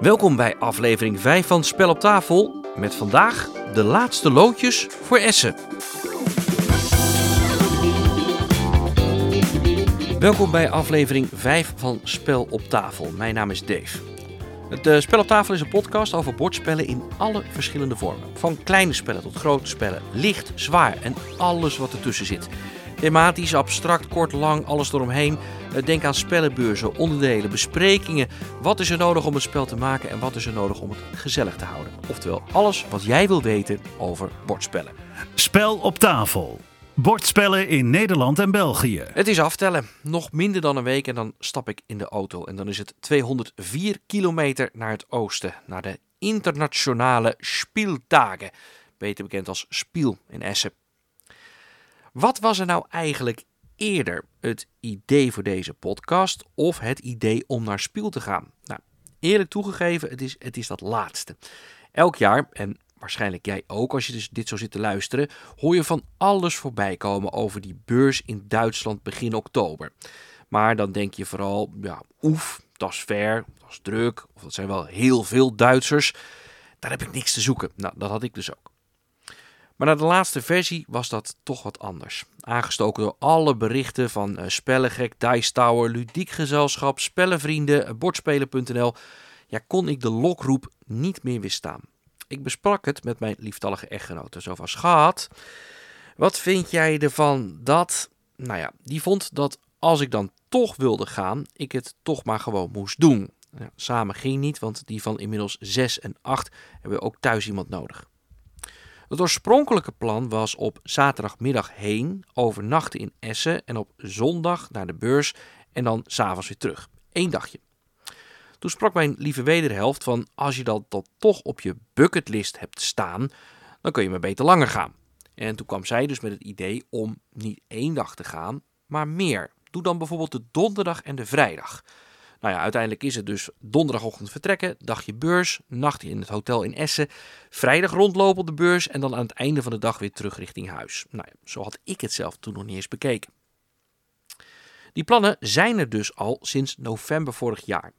Welkom bij aflevering 5 van Spel op tafel. Met vandaag de laatste loodjes voor Essen. Welkom bij aflevering 5 van Spel op tafel. Mijn naam is Dave. Het uh, Spel op tafel is een podcast over bordspellen in alle verschillende vormen. Van kleine spellen tot grote spellen, licht, zwaar en alles wat ertussen zit. Thematisch, abstract, kort, lang, alles eromheen. Eh, denk aan spellenbeurzen, onderdelen, besprekingen. Wat is er nodig om het spel te maken en wat is er nodig om het gezellig te houden? Oftewel, alles wat jij wil weten over bordspellen. Spel op tafel. Bordspellen in Nederland en België. Het is aftellen. Nog minder dan een week en dan stap ik in de auto. En dan is het 204 kilometer naar het oosten. Naar de internationale Spieltagen. Beter bekend als Spiel in Essen. Wat was er nou eigenlijk eerder? Het idee voor deze podcast of het idee om naar Spiel te gaan? Nou, eerlijk toegegeven, het is, het is dat laatste. Elk jaar, en waarschijnlijk jij ook als je dus dit zo zit te luisteren, hoor je van alles voorbij komen over die beurs in Duitsland begin oktober. Maar dan denk je vooral, ja, oef, dat is ver, dat is druk, of dat zijn wel heel veel Duitsers. Daar heb ik niks te zoeken. Nou, dat had ik dus ook. Maar na de laatste versie was dat toch wat anders. Aangestoken door alle berichten van uh, Spellengek, Dice Tower, Ludiek Gezelschap, Spellenvrienden, uh, Bordspelen.nl, ja, kon ik de lokroep niet meer weerstaan. Ik besprak het met mijn lieftallige echtgenote. Zo van, schat, wat vind jij ervan dat... Nou ja, die vond dat als ik dan toch wilde gaan, ik het toch maar gewoon moest doen. Samen ging niet, want die van inmiddels 6 en 8 hebben ook thuis iemand nodig. Het oorspronkelijke plan was op zaterdagmiddag heen, overnachten in Essen en op zondag naar de beurs en dan s'avonds weer terug. Eén dagje. Toen sprak mijn lieve wederhelft van als je dat, dat toch op je bucketlist hebt staan, dan kun je maar beter langer gaan. En toen kwam zij dus met het idee om niet één dag te gaan, maar meer. Doe dan bijvoorbeeld de donderdag en de vrijdag. Nou ja, uiteindelijk is het dus donderdagochtend vertrekken, dagje beurs, nacht in het hotel in Essen, vrijdag rondlopen op de beurs en dan aan het einde van de dag weer terug richting huis. Nou ja, zo had ik het zelf toen nog niet eens bekeken. Die plannen zijn er dus al sinds november vorig jaar.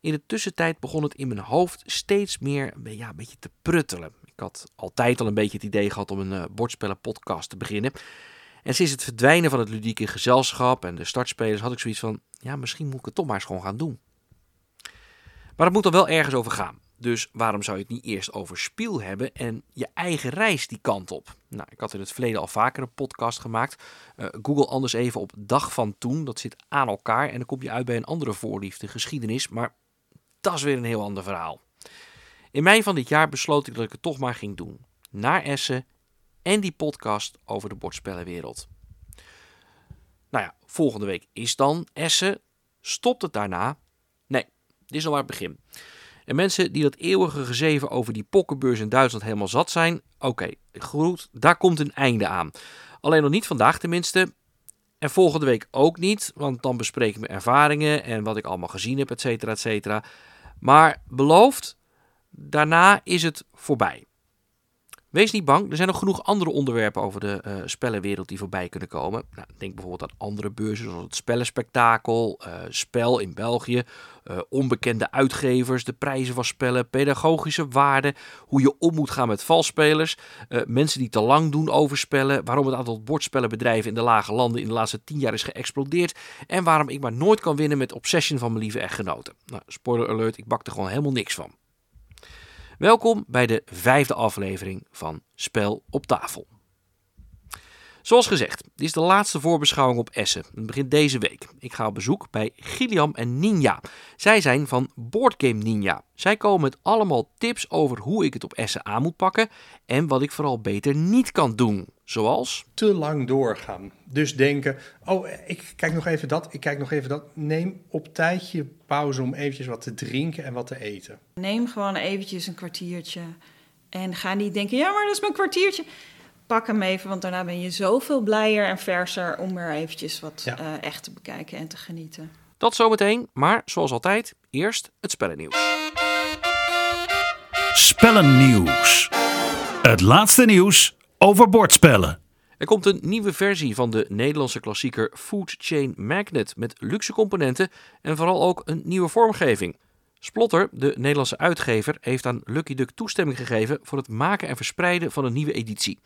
In de tussentijd begon het in mijn hoofd steeds meer ja, een beetje te pruttelen. Ik had altijd al een beetje het idee gehad om een uh, bordspellenpodcast te beginnen. En sinds het verdwijnen van het ludieke gezelschap en de startspelers had ik zoiets van, ja, misschien moet ik het toch maar eens gewoon gaan doen. Maar het moet er wel ergens over gaan. Dus waarom zou je het niet eerst over spiel hebben en je eigen reis die kant op? Nou, ik had in het verleden al vaker een podcast gemaakt. Uh, Google anders even op dag van toen. Dat zit aan elkaar en dan kom je uit bij een andere voorliefde, geschiedenis. Maar dat is weer een heel ander verhaal. In mei van dit jaar besloot ik dat ik het toch maar ging doen. Naar Essen en die podcast over de bordspellenwereld. Nou ja, volgende week is dan Essen. Stopt het daarna? Nee, dit is al maar het begin. En mensen die dat eeuwige gezeven over die pokkenbeurs in Duitsland helemaal zat zijn, oké, goed, daar komt een einde aan. Alleen nog niet vandaag tenminste. En volgende week ook niet, want dan bespreek ik mijn ervaringen en wat ik allemaal gezien heb, et cetera, et cetera. Maar beloofd, daarna is het voorbij. Wees niet bang, er zijn nog genoeg andere onderwerpen over de uh, spellenwereld die voorbij kunnen komen. Nou, denk bijvoorbeeld aan andere beurzen zoals het Spellenspectakel, uh, Spel in België, uh, onbekende uitgevers, de prijzen van spellen, pedagogische waarden, hoe je om moet gaan met valspelers, mensen die te lang doen over spellen, waarom het aantal bordspellenbedrijven in de lage landen in de laatste tien jaar is geëxplodeerd en waarom ik maar nooit kan winnen met Obsession van mijn lieve echtgenoten. Nou, spoiler alert, ik bak er gewoon helemaal niks van. Welkom bij de vijfde aflevering van Spel op tafel. Zoals gezegd, dit is de laatste voorbeschouwing op Essen. Het begint deze week. Ik ga op bezoek bij Gilliam en Ninja. Zij zijn van Boardgame Ninja. Zij komen met allemaal tips over hoe ik het op Essen aan moet pakken en wat ik vooral beter niet kan doen. Zoals? Te lang doorgaan. Dus denken, oh, ik kijk nog even dat, ik kijk nog even dat. Neem op tijdje pauze om eventjes wat te drinken en wat te eten. Neem gewoon eventjes een kwartiertje en ga niet denken, ja, maar dat is mijn kwartiertje pak hem even, want daarna ben je zoveel blijer en verser om er eventjes wat ja. uh, echt te bekijken en te genieten. Dat zometeen, maar zoals altijd, eerst het spellennieuws. Spellennieuws. Het laatste nieuws over bordspellen. Er komt een nieuwe versie van de Nederlandse klassieker Food Chain Magnet met luxe componenten en vooral ook een nieuwe vormgeving. Splotter, de Nederlandse uitgever, heeft aan Lucky Duck toestemming gegeven voor het maken en verspreiden van een nieuwe editie.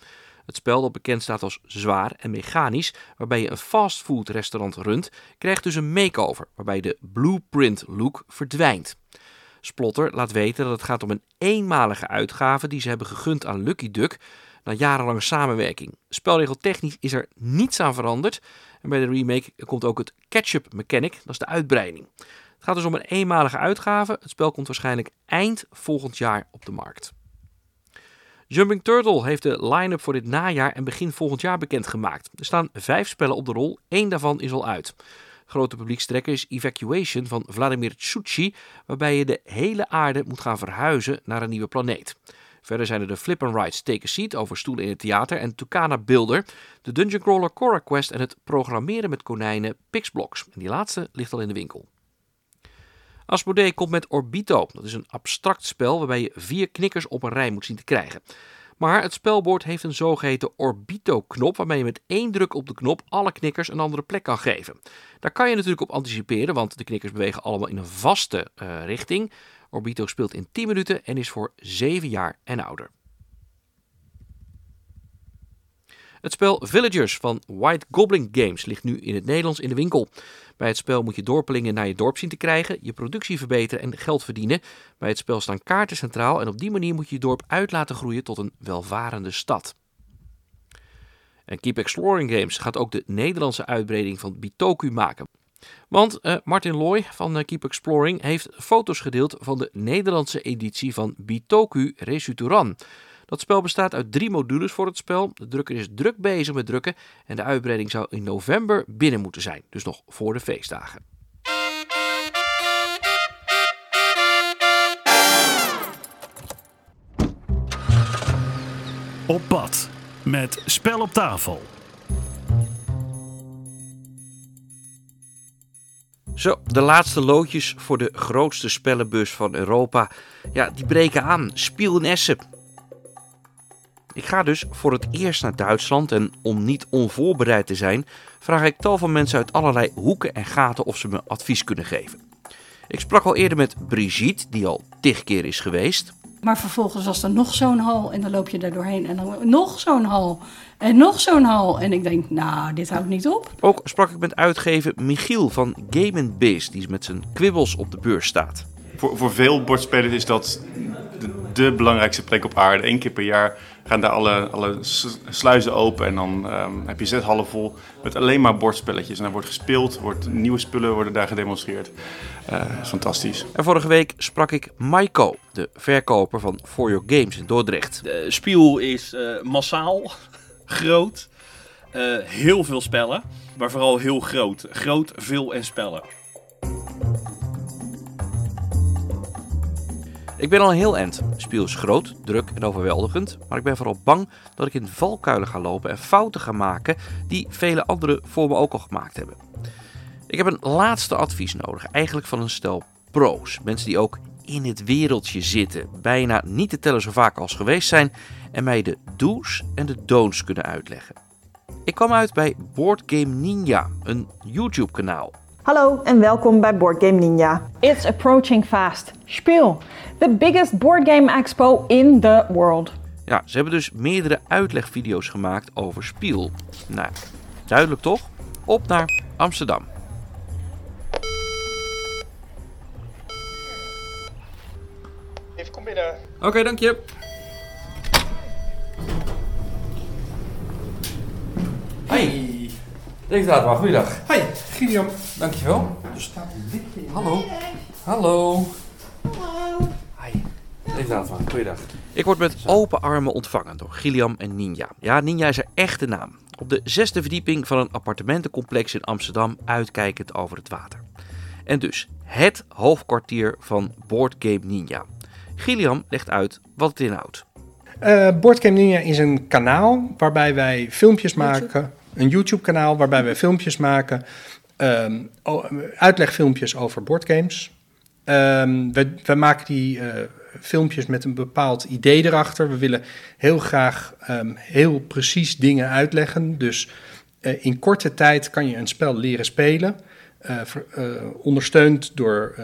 Het spel dat bekend staat als zwaar en mechanisch, waarbij je een fastfood restaurant runt, krijgt dus een makeover, waarbij de blueprint look verdwijnt. Splotter laat weten dat het gaat om een eenmalige uitgave die ze hebben gegund aan Lucky Duck na jarenlange samenwerking. Spelregeltechnisch is er niets aan veranderd. En bij de remake komt ook het catch-up mechanic, dat is de uitbreiding. Het gaat dus om een eenmalige uitgave. Het spel komt waarschijnlijk eind volgend jaar op de markt. Jumping Turtle heeft de line-up voor dit najaar en begin volgend jaar bekendgemaakt. Er staan vijf spellen op de rol, één daarvan is al uit. Grote publiekstrekker is Evacuation van Vladimir Tsuchi, waarbij je de hele aarde moet gaan verhuizen naar een nieuwe planeet. Verder zijn er de Flip and Rides Take a Seat over stoelen in het theater en Tucana Builder, de Dungeon Crawler Cora Quest en het programmeren met konijnen Pixblocks. En die laatste ligt al in de winkel. Asmodee komt met Orbito. Dat is een abstract spel waarbij je vier knikkers op een rij moet zien te krijgen. Maar het spelbord heeft een zogeheten Orbito-knop, waarmee je met één druk op de knop alle knikkers een andere plek kan geven. Daar kan je natuurlijk op anticiperen, want de knikkers bewegen allemaal in een vaste uh, richting. Orbito speelt in 10 minuten en is voor 7 jaar en ouder. Het spel Villagers van White Goblin Games ligt nu in het Nederlands in de winkel. Bij het spel moet je dorpelingen naar je dorp zien te krijgen, je productie verbeteren en geld verdienen. Bij het spel staan kaarten centraal en op die manier moet je je dorp uit laten groeien tot een welvarende stad. En Keep Exploring Games gaat ook de Nederlandse uitbreiding van Bitoku maken. Want uh, Martin Loy van uh, Keep Exploring heeft foto's gedeeld van de Nederlandse editie van Bitoku Resuturan. Dat spel bestaat uit drie modules voor het spel. De drukker is druk bezig met drukken en de uitbreiding zou in november binnen moeten zijn, dus nog voor de feestdagen. Op pad met Spel op tafel. Zo, de laatste loodjes voor de grootste spellenbus van Europa. Ja, die breken aan. Spiel in Essen. Ik ga dus voor het eerst naar Duitsland en om niet onvoorbereid te zijn, vraag ik tal van mensen uit allerlei hoeken en gaten of ze me advies kunnen geven. Ik sprak al eerder met Brigitte, die al tig keer is geweest. Maar vervolgens was er nog zo'n hal en dan loop je daar doorheen en dan nog zo'n hal en nog zo'n hal. En ik denk, nou, dit houdt niet op. Ook sprak ik met uitgever Michiel van Game Base, die met zijn kwibbels op de beurs staat. Voor, voor veel bordspelers is dat de, de belangrijkste plek op aarde. Eén keer per jaar gaan daar alle, alle sluizen open en dan ehm, heb je zes hallen vol met alleen maar bordspelletjes. En dan wordt gespeeld, wordt, nieuwe spullen worden daar gedemonstreerd. Uh, fantastisch. En vorige week sprak ik Maiko, de verkoper van For Your Games in Dordrecht. De spiel is uh, massaal, groot, uh, heel veel spellen, maar vooral heel groot. Groot, veel en spellen. Ik ben al heel end. Spiel is groot, druk en overweldigend, maar ik ben vooral bang dat ik in valkuilen ga lopen en fouten ga maken die vele anderen voor me ook al gemaakt hebben. Ik heb een laatste advies nodig, eigenlijk van een stel pro's. Mensen die ook in het wereldje zitten, bijna niet te tellen zo vaak als geweest zijn en mij de do's en de don'ts kunnen uitleggen. Ik kwam uit bij Board Game Ninja, een YouTube kanaal. Hallo en welkom bij Board Game Ninja. It's approaching fast. Speel, the biggest board game expo in the world. Ja, ze hebben dus meerdere uitlegvideo's gemaakt over Spiel. Nou, duidelijk toch? Op naar Amsterdam. Even kom binnen. Oké, okay, dank je. Hey. Deze datum, goeiedag. Hoi, Gideon. Dankjewel. Er staat een lichtje in. Hallo. Hallo. Hallo. Hi. Goeiedag. Ik word met open armen ontvangen door Gilliam en Ninja. Ja, Ninja is haar echte naam. Op de zesde verdieping van een appartementencomplex in Amsterdam, uitkijkend over het water. En dus het hoofdkwartier van Board Game Ninja. Gilliam legt uit wat het inhoudt. Uh, Board Game Ninja is een kanaal waarbij wij filmpjes maken een YouTube-kanaal waarbij we filmpjes maken, um, uitlegfilmpjes over boardgames. Um, we, we, maken die uh, filmpjes met een bepaald idee erachter. We willen heel graag um, heel precies dingen uitleggen. Dus uh, in korte tijd kan je een spel leren spelen. Ver, ondersteund door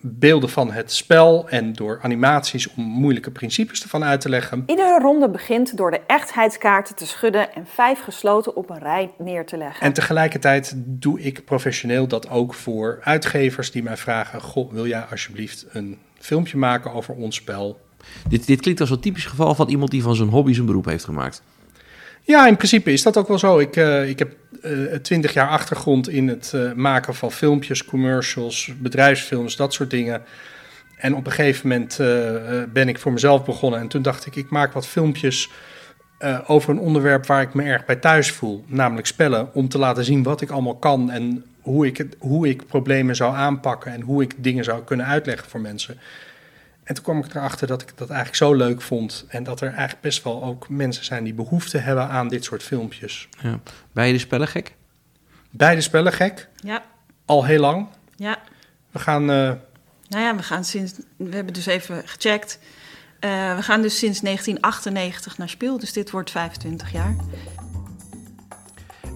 beelden van het spel en door animaties om moeilijke principes ervan uit te leggen. Iedere ronde begint door de echtheidskaarten te schudden en vijf gesloten op een rij neer te leggen. En tegelijkertijd doe ik professioneel dat ook voor uitgevers die mij vragen: Goh, wil jij alsjeblieft een filmpje maken over ons spel? Dit, dit klinkt als een typisch geval van iemand die van zijn hobby zijn beroep heeft gemaakt. Ja, in principe is dat ook wel zo. Ik, uh, ik heb twintig jaar achtergrond in het uh, maken van filmpjes, commercials, bedrijfsfilms, dat soort dingen. En op een gegeven moment ben ik voor mezelf begonnen. En toen dacht ik, ik maak wat filmpjes over een onderwerp waar ik me erg bij thuis voel. Namelijk spellen, om te laten zien wat ik allemaal kan en hoe ik, hoe ik problemen zou aanpakken en hoe ik dingen zou kunnen uitleggen voor mensen. En toen kwam ik erachter dat ik dat eigenlijk zo leuk vond. En dat er eigenlijk best wel ook mensen zijn die behoefte hebben aan dit soort filmpjes. Ja. Beide spellen gek? Beide spellen gek. Ja. Al heel lang. Ja. We gaan. Uh... Nou ja, we gaan sinds. We hebben dus even gecheckt. Uh, we gaan dus sinds 1998 naar speel, dus dit wordt 25 jaar.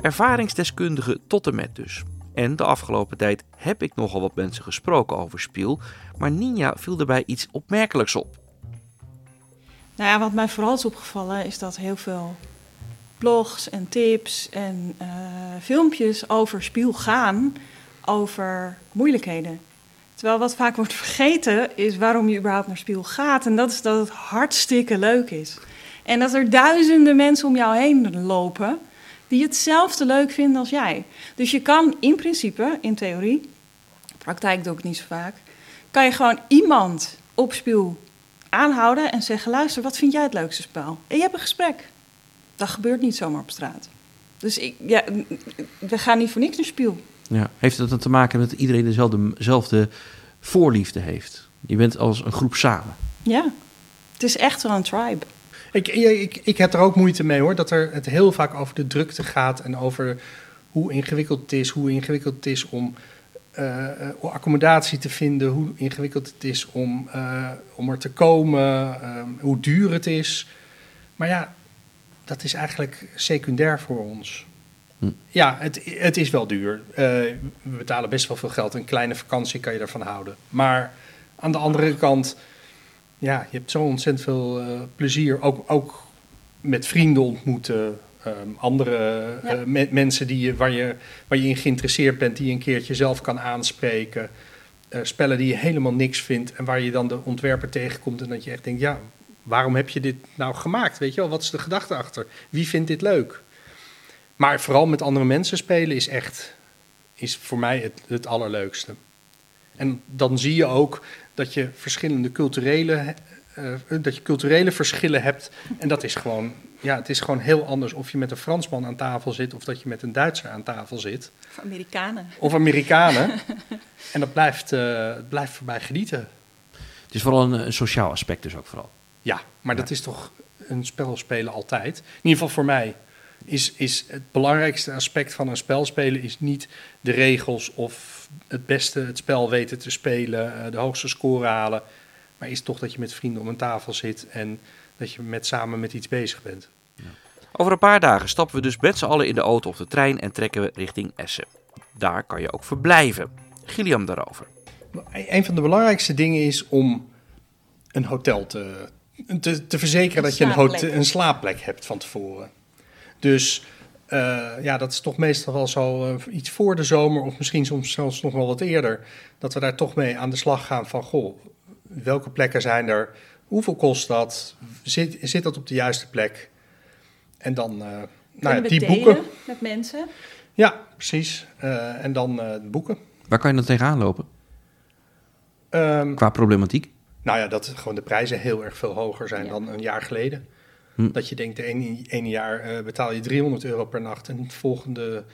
Ervaringsdeskundige tot en met dus. En de afgelopen tijd heb ik nogal wat mensen gesproken over Spiel, maar Ninja viel erbij iets opmerkelijks op. Nou ja, wat mij vooral is opgevallen is dat heel veel blogs en tips en uh, filmpjes over Spiel gaan over moeilijkheden. Terwijl wat vaak wordt vergeten is waarom je überhaupt naar Spiel gaat. En dat is dat het hartstikke leuk is. En dat er duizenden mensen om jou heen lopen die hetzelfde leuk vinden als jij. Dus je kan in principe, in theorie, praktijk doe ik niet zo vaak, kan je gewoon iemand op spiel aanhouden en zeggen: luister, wat vind jij het leukste spel? En je hebt een gesprek. Dat gebeurt niet zomaar op straat. Dus ik, ja, we gaan niet voor niks naar spiel. Ja. Heeft dat dan te maken met dat iedereen dezelfde, dezelfde voorliefde heeft? Je bent als een groep samen. Ja, het is echt wel een tribe. Ik, ik, ik heb er ook moeite mee hoor, dat er het heel vaak over de drukte gaat en over hoe ingewikkeld het is, hoe ingewikkeld het is om uh, accommodatie te vinden, hoe ingewikkeld het is om, uh, om er te komen, uh, hoe duur het is. Maar ja, dat is eigenlijk secundair voor ons. Hm. Ja, het, het is wel duur. we betalen best wel veel geld. Een kleine vakantie kan je ervan houden. Maar aan de andere kant ja, je hebt zo ontzettend veel uh, plezier. Ook, ook met vrienden ontmoeten. Um, andere me mensen die je, waar, je, waar je in geïnteresseerd bent, die je een keertje zelf kan aanspreken. Uh, spellen die je helemaal niks vindt en waar je dan de ontwerper tegenkomt en dat je echt denkt, ja, waarom heb je dit nou gemaakt? Weet je wel, wat is de gedachte achter? Wie vindt dit leuk? Maar vooral met andere mensen spelen is echt, is voor mij het, het allerleukste. En dan zie je ook dat je verschillende culturele, uh, dat je culturele verschillen hebt. En dat is gewoon, ja, het is gewoon heel anders of je met een Fransman aan tafel zit of dat je met een Duitser aan tafel zit. Of Amerikanen. Of Amerikanen. en dat blijft, uh, blijft voorbij genieten. Het is vooral een, een, sociaal aspect dus ook vooral. Ja, maar ja. dat is toch een spel spelen altijd. In ieder geval voor mij is, is het belangrijkste aspect van een spel spelen is niet de regels of het beste het spel weten te spelen, de hoogste score halen. Maar is toch dat je met vrienden om een tafel zit en dat je met, samen met iets bezig bent. Ja. Over een paar dagen stappen we dus met z'n allen in de auto of de trein en trekken we richting Essen. Daar kan je ook verblijven. Gilliam daarover. Een van de belangrijkste dingen is om een hotel te, te, te verzekeren dat je een, hotel, een slaapplek hebt van tevoren. Dus uh, ja, dat is toch meestal wel zo uh, iets voor de zomer of misschien soms zelfs nog wel wat eerder. Dat we daar toch mee aan de slag gaan van, goh, welke plekken zijn er? Hoeveel kost dat? Zit, zit dat op de juiste plek? En dan uh, nou ja, die boeken. met mensen? Ja, precies. en dan boeken. Waar kan je dan tegenaan lopen? Um, Qua problematiek? Nou ja, dat gewoon de prijzen heel erg veel hoger zijn ja. dan een jaar geleden. Hm. Dat je denkt, de ene, ene jaar uh, betaal je 300 euro per nacht en het volgende,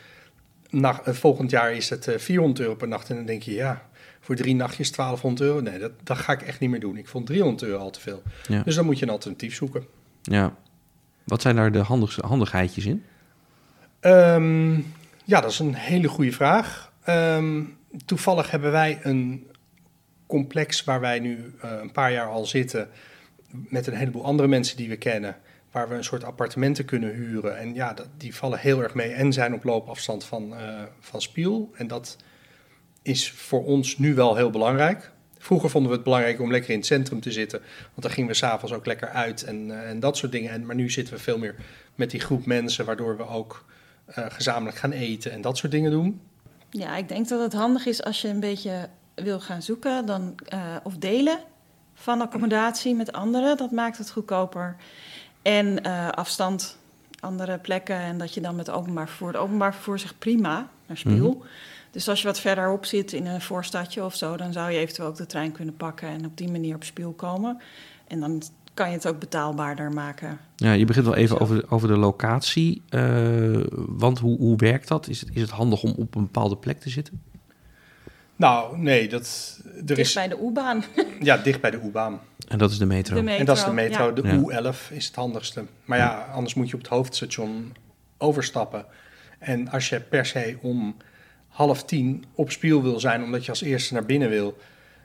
nacht, uh, volgend jaar is het uh, 400 euro per nacht. En dan denk je, ja, voor drie nachtjes 1200 euro. Nee, dat, dat ga ik echt niet meer doen. Ik vond 300 euro al te veel. Ja. Dus dan moet je een alternatief zoeken. Ja. Wat zijn daar de handigste, handigheidjes in? Um, ja, dat is een hele goede vraag. Um, toevallig hebben wij een complex waar wij nu uh, een paar jaar al zitten... met een heleboel andere mensen die we kennen waar we een soort appartementen kunnen huren. En ja, die vallen heel erg mee en zijn op loopafstand van, uh, van Spiel. En dat is voor ons nu wel heel belangrijk. Vroeger vonden we het belangrijk om lekker in het centrum te zitten. Want dan gingen we s'avonds ook lekker uit en, eh, en dat soort dingen. En, maar nu zitten we veel meer met die groep mensen, waardoor we ook eh, gezamenlijk gaan eten en dat soort dingen doen. Ja, ik denk dat het handig is als je een beetje wil gaan zoeken dan, eh, of delen van accommodatie met anderen. Dat maakt het goedkoper. En eh, afstand, andere plekken en dat je dan met openbaar vervoer. Het openbaar vervoer zegt prima naar Spiel. Dus als je wat verderop zit in een voorstadje of zo, dan zou je eventueel ook de trein kunnen pakken en op die manier op Spiel komen. En dan kan je het ook betaalbaarder maken. Ja, je begint wel even Zo. over, over de locatie. eh, want hoe, hoe werkt dat? Is het, is het handig om op een bepaalde plek te zitten? Nou, nee, dat, er Dicht is bij de U-baan. ja, dicht bij de U-baan. En dat is de metro. De metro. En dat is de metro. ja. De Ja. U11 is het handigste. Maar ja, anders moet je op het hoofdstation overstappen. En als je per se om half tien op spiel wil zijn, omdat je als eerste naar binnen wil,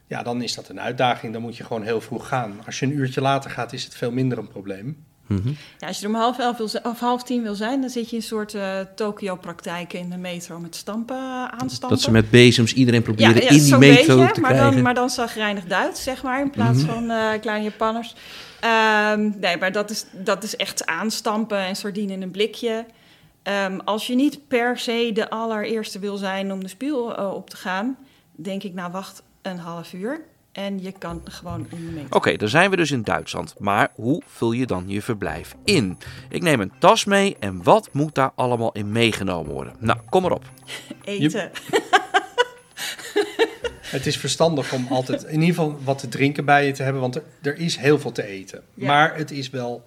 ja, dan is dat een uitdaging. Dan moet je gewoon heel vroeg gaan. Als je een uurtje later gaat, is het veel minder een probleem. Mhm. Ja, als je er om half, elf wil, of half tien wil zijn, dan zit je in een soort eh Tokio-praktijken in de metro met stampen aanstampen. Dat ze met bezems iedereen proberen in die metro beetje, te maar krijgen. Dan, maar dan zagrijnig Duits, zeg maar, in plaats Mhm. van eh, kleine Japanners. Ehm, nee, maar dat is, dat is echt aanstampen en sardine in een blikje. Ehm, als je niet per se de allereerste wil zijn om de spiel eh, op te gaan, denk ik, nou wacht een half uur. En je kan gewoon in de metro. Oké, dan zijn we dus in Duitsland. Maar hoe vul je dan je verblijf in? Ik neem een tas mee en wat moet daar allemaal in meegenomen worden? Nou, kom maar op. Eten. Het is verstandig om altijd in ieder geval wat te drinken bij je te hebben, want er, er is heel veel te eten. Ja. Maar het is wel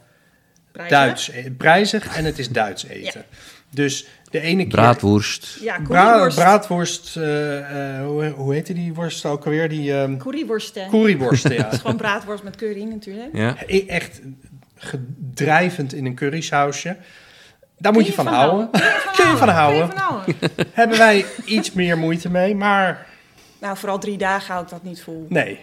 Prijzen. Duits, e- prijzig en het is Duits eten. Dus de ene keer... Braadworst. Ja, Bra braadworst, eh, eh, hoe, hoe heette die worst ook alweer? Die ehm Curryworsten. curryworsten, ja. Dat is gewoon braadworst met curry natuurlijk. Ja. E- Echt gedrijvend in een currysausje. Daar moet Kun je van van houden. Kun Kun je van Kun houden. je van houden. Hebben wij iets meer moeite mee, maar Nou, vooral drie dagen hou ik dat niet vol. nee.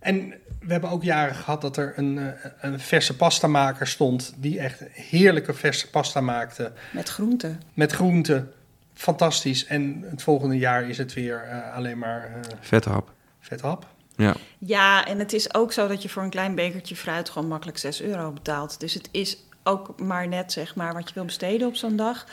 En we hebben ook jaren gehad dat er een, eh, een verse pastamaker stond... die echt heerlijke verse pasta maakte Met groenten. met groenten. Fantastisch. En het volgende jaar is het weer eh, alleen maar eh Vette hap. vet hap. Ja. Ja, en het is ook zo dat je voor een klein bekertje fruit gewoon makkelijk 6 euro betaalt. Dus het is ook maar net zeg maar wat je wil besteden op zo'n dag.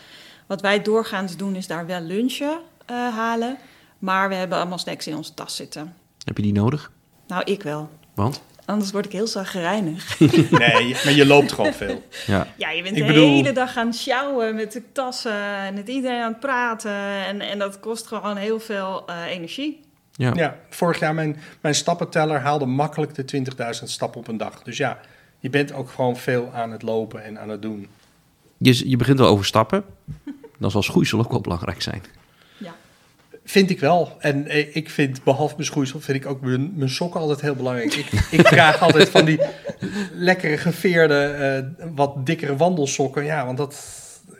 Wat wij doorgaans doen is daar wel lunchen eh, halen. Maar we hebben allemaal snacks in onze tas zitten. Heb je die nodig? Nou, ik wel. Want? Anders word ik heel zagrijnig. Nee, maar je loopt gewoon veel. Ja. Ja, je bent Ik de bedoel- hele dag aan het sjouwen met de tassen en met iedereen aan het praten. En, en dat kost gewoon heel veel eh, energie. Ja. Ja, vorig jaar mijn, mijn stappenteller haalde makkelijk de 20.000 stappen op een dag. Dus ja, je bent ook gewoon veel aan het lopen en aan het doen. Je, je begint wel over stappen. Dan zal schoeisel ook wel belangrijk zijn. Vind ik wel. En eh, ik vind, behalve mijn schoeisel, vind ik ook mijn, mijn sokken altijd heel belangrijk. Ik, ik draag altijd van die lekkere geveerde, eh, wat dikkere wandelsokken. Ja, want dat